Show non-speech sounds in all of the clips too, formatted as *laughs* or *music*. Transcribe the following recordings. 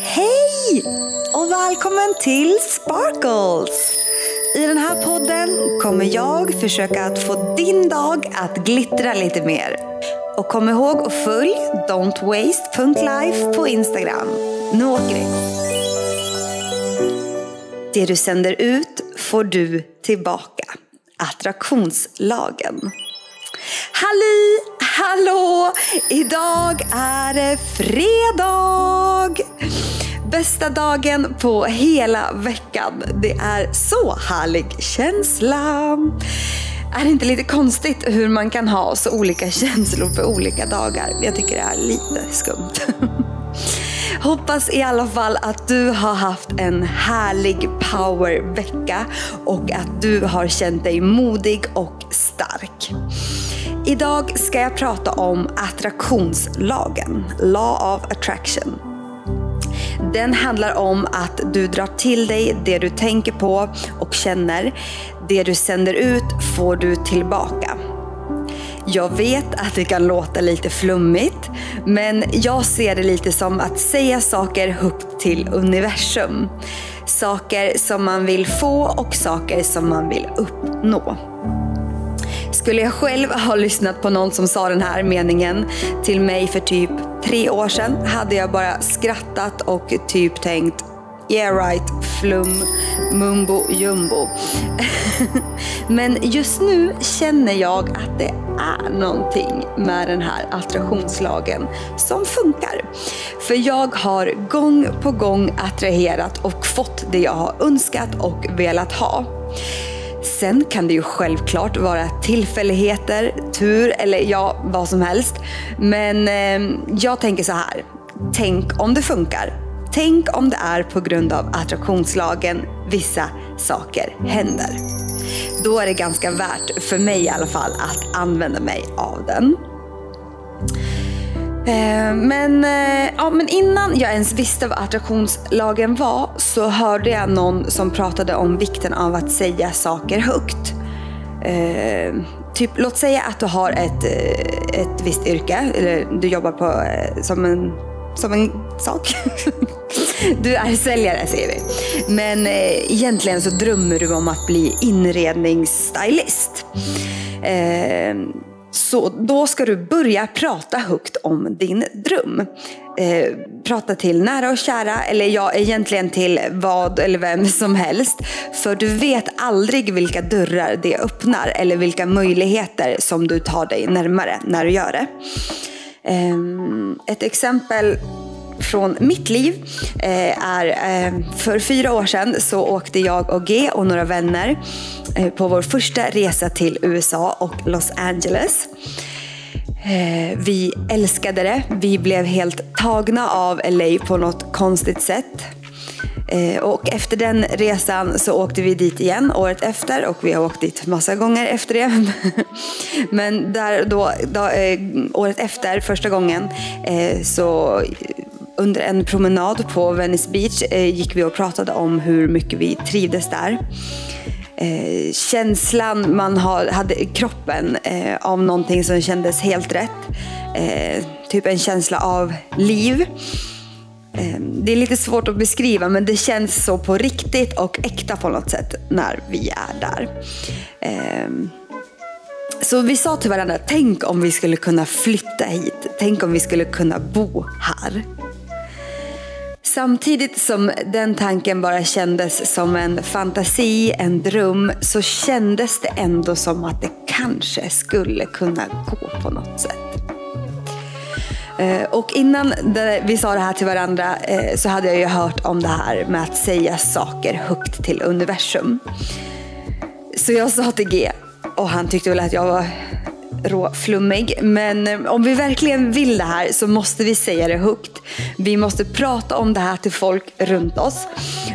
Hej och välkommen till Sparkles! I den här podden kommer jag försöka att få din dag att glittra lite mer. Och kom ihåg att följ don'twaste.life på Instagram. Nu åker vi! Det du sänder ut får du tillbaka. Attraktionslagen. Halli, hallå! Idag är det fredag! Bästa dagen på hela veckan. Det är så härlig känsla. Är det inte lite konstigt hur man kan ha så olika *laughs* känslor på olika dagar? Jag tycker det är lite skumt. *laughs* Hoppas i alla fall att du har haft en härlig powervecka och att du har känt dig modig och stark. Idag ska jag prata om attraktionslagen, Law of attraction. Den handlar om att du drar till dig det du tänker på och känner. Det du sänder ut får du tillbaka. Jag vet att det kan låta lite flummigt, men jag ser det lite som att säga saker högt till universum. Saker som man vill få och saker som man vill uppnå. Skulle jag själv ha lyssnat på någon som sa den här meningen till mig för typ tre år sedan hade jag bara skrattat och typ tänkt Yeah right, flum, mumbo jumbo. *laughs* Men just nu känner jag att det är någonting med den här attraktionslagen som funkar. För jag har gång på gång attraherat och fått det jag har önskat och velat ha. Sen kan det ju självklart vara tillfälligheter, tur eller ja, vad som helst. Men eh, jag tänker så här. Tänk om det funkar. Tänk om det är på grund av attraktionslagen vissa saker händer. Då är det ganska värt, för mig i alla fall, att använda mig av den. Eh, men, eh, ja, men innan jag ens visste vad attraktionslagen var så hörde jag någon som pratade om vikten av att säga saker högt. Eh, typ, låt säga att du har ett, eh, ett visst yrke, eller du jobbar på, som, en, som en sak. *laughs* Du är säljare säger vi. Men eh, egentligen så drömmer du om att bli inredningsstylist. Eh, så då ska du börja prata högt om din dröm. Eh, prata till nära och kära, eller ja, egentligen till vad eller vem som helst. För du vet aldrig vilka dörrar det öppnar eller vilka möjligheter som du tar dig närmare när du gör det. Eh, ett exempel från mitt liv eh, är eh, för fyra år sedan så åkte jag och G och några vänner eh, på vår första resa till USA och Los Angeles. Eh, vi älskade det. Vi blev helt tagna av LA på något konstigt sätt. Eh, och efter den resan så åkte vi dit igen året efter och vi har åkt dit massa gånger efter det. *laughs* Men där då, då eh, året efter, första gången, så under en promenad på Venice Beach eh, gick vi och pratade om hur mycket vi trivdes där. Eh, känslan man har, hade i kroppen eh, av någonting som kändes helt rätt. Eh, typ en känsla av liv. Eh, det är lite svårt att beskriva men det känns så på riktigt och äkta på något sätt när vi är där. Eh, så vi sa till varandra, tänk om vi skulle kunna flytta hit. Tänk om vi skulle kunna bo här. Samtidigt som den tanken bara kändes som en fantasi, en dröm, så kändes det ändå som att det kanske skulle kunna gå på något sätt. Eh, och innan vi sa det här till varandra eh, så hade jag ju hört om det här med att säga saker högt till universum. Så jag sa till G, och han tyckte väl att jag var råflummig. Men eh, om vi verkligen vill det här så måste vi säga det högt. Vi måste prata om det här till folk runt oss.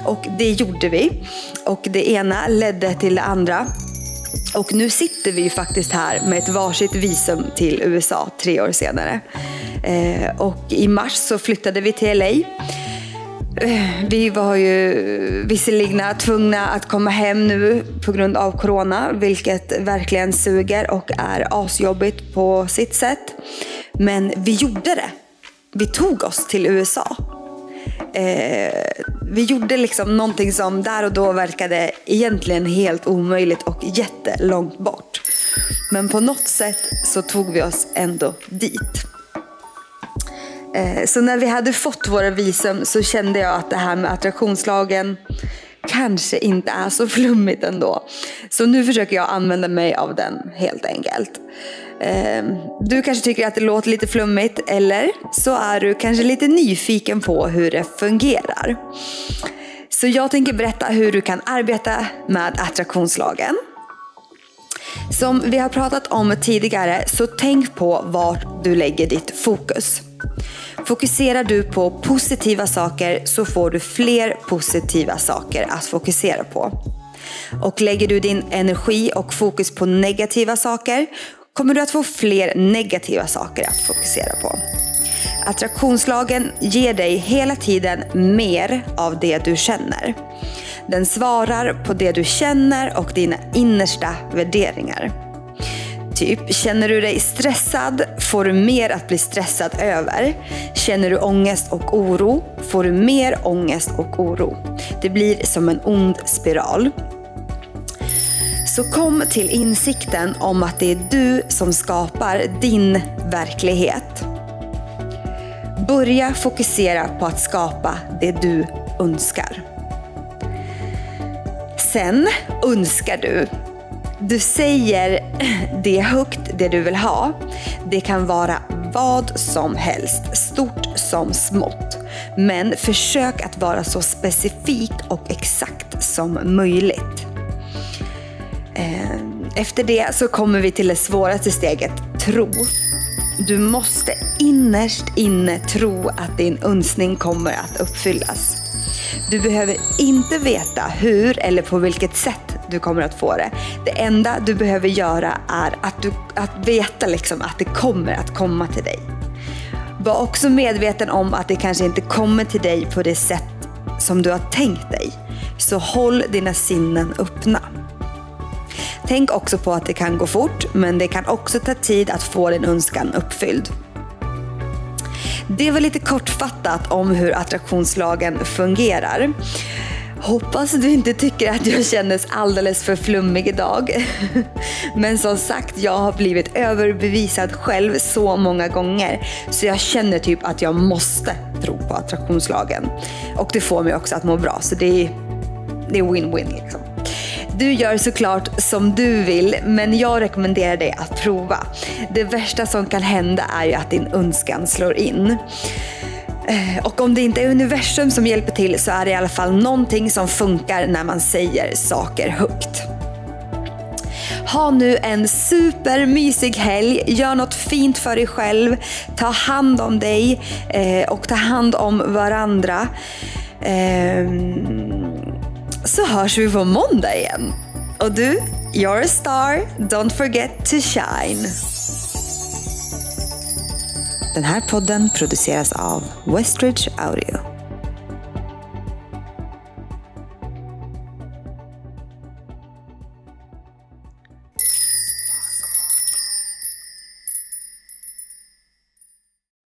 Och det gjorde vi. Och det ena ledde till det andra. Och nu sitter vi faktiskt här med ett varsitt visum till USA tre år senare. Eh, och i mars så flyttade vi till LA. Eh, vi var ju eh, visserligen tvungna att komma hem nu på grund av corona, vilket verkligen suger och är asjobbigt på sitt sätt. Men vi gjorde det. Vi tog oss till USA. Eh, vi gjorde liksom någonting som där och då verkade egentligen helt omöjligt och jättelångt bort. Men på något sätt så tog vi oss ändå dit. Eh, så när vi hade fått våra visum så kände jag att det här med attraktionslagen kanske inte är så *laughs* flummigt ändå. Så nu försöker jag använda mig av den helt enkelt. Ehm, du kanske tycker att det låter lite flummigt eller så är du kanske lite nyfiken på hur det fungerar. Så jag tänker berätta hur du kan arbeta med attraktionslagen. Som vi har pratat om tidigare så tänk på vart du lägger ditt fokus. Fokuserar du på positiva saker så får du fler positiva saker att fokusera på. Och lägger du din energi och fokus på negativa saker kommer du att få fler negativa saker att fokusera på. Attraktionslagen ger dig hela tiden mer av det du känner. Den svarar på det du känner och dina innersta värderingar. Typ, känner du dig stressad får du mer att bli stressad över. Känner du ångest och oro får du mer ångest och oro. Det blir som en ond spiral. Så kom till insikten om att det är du som skapar din verklighet. Börja fokusera på att skapa det du önskar. Sen önskar du. Du säger det högt, det du vill ha. Det kan vara vad som helst, stort som smått. Men försök att vara så specifik och exakt som möjligt. Eh, efter det så kommer vi till det svåraste steget, tro. Du måste innerst inne tro att din önskning kommer att uppfyllas. Du behöver inte veta hur eller på vilket sätt du kommer att få det. Det enda du behöver göra är att, du, att veta liksom att det kommer att komma till dig. Var också medveten om att det kanske inte kommer till dig på det sätt som du har tänkt dig. Så håll dina sinnen öppna. Tänk också på att det kan gå fort, men det kan också ta tid att få din önskan uppfylld. Det var lite kortfattat om hur attraktionslagen fungerar. Hoppas du inte tycker att jag kändes alldeles för flummig idag. *laughs* Men som sagt, jag har blivit överbevisad själv så många gånger så jag känner typ att jag måste tro på attraktionslagen. Och det får mig också att må bra, så det är, det är win-win liksom. Du gör såklart som du vill, men jag rekommenderar dig att prova. Det värsta som kan hända är ju att din önskan slår in. Eh, och om det inte är universum som hjälper till så är det i alla fall någonting som funkar när man säger saker högt. Ha nu en supermysig helg, gör något fint för dig själv, ta hand om dig eh, och ta hand om varandra. Ehm, så hörs vi på måndag igen. Och du, you're a star, don't forget to shine. Den här podden produceras av Westridge Audio.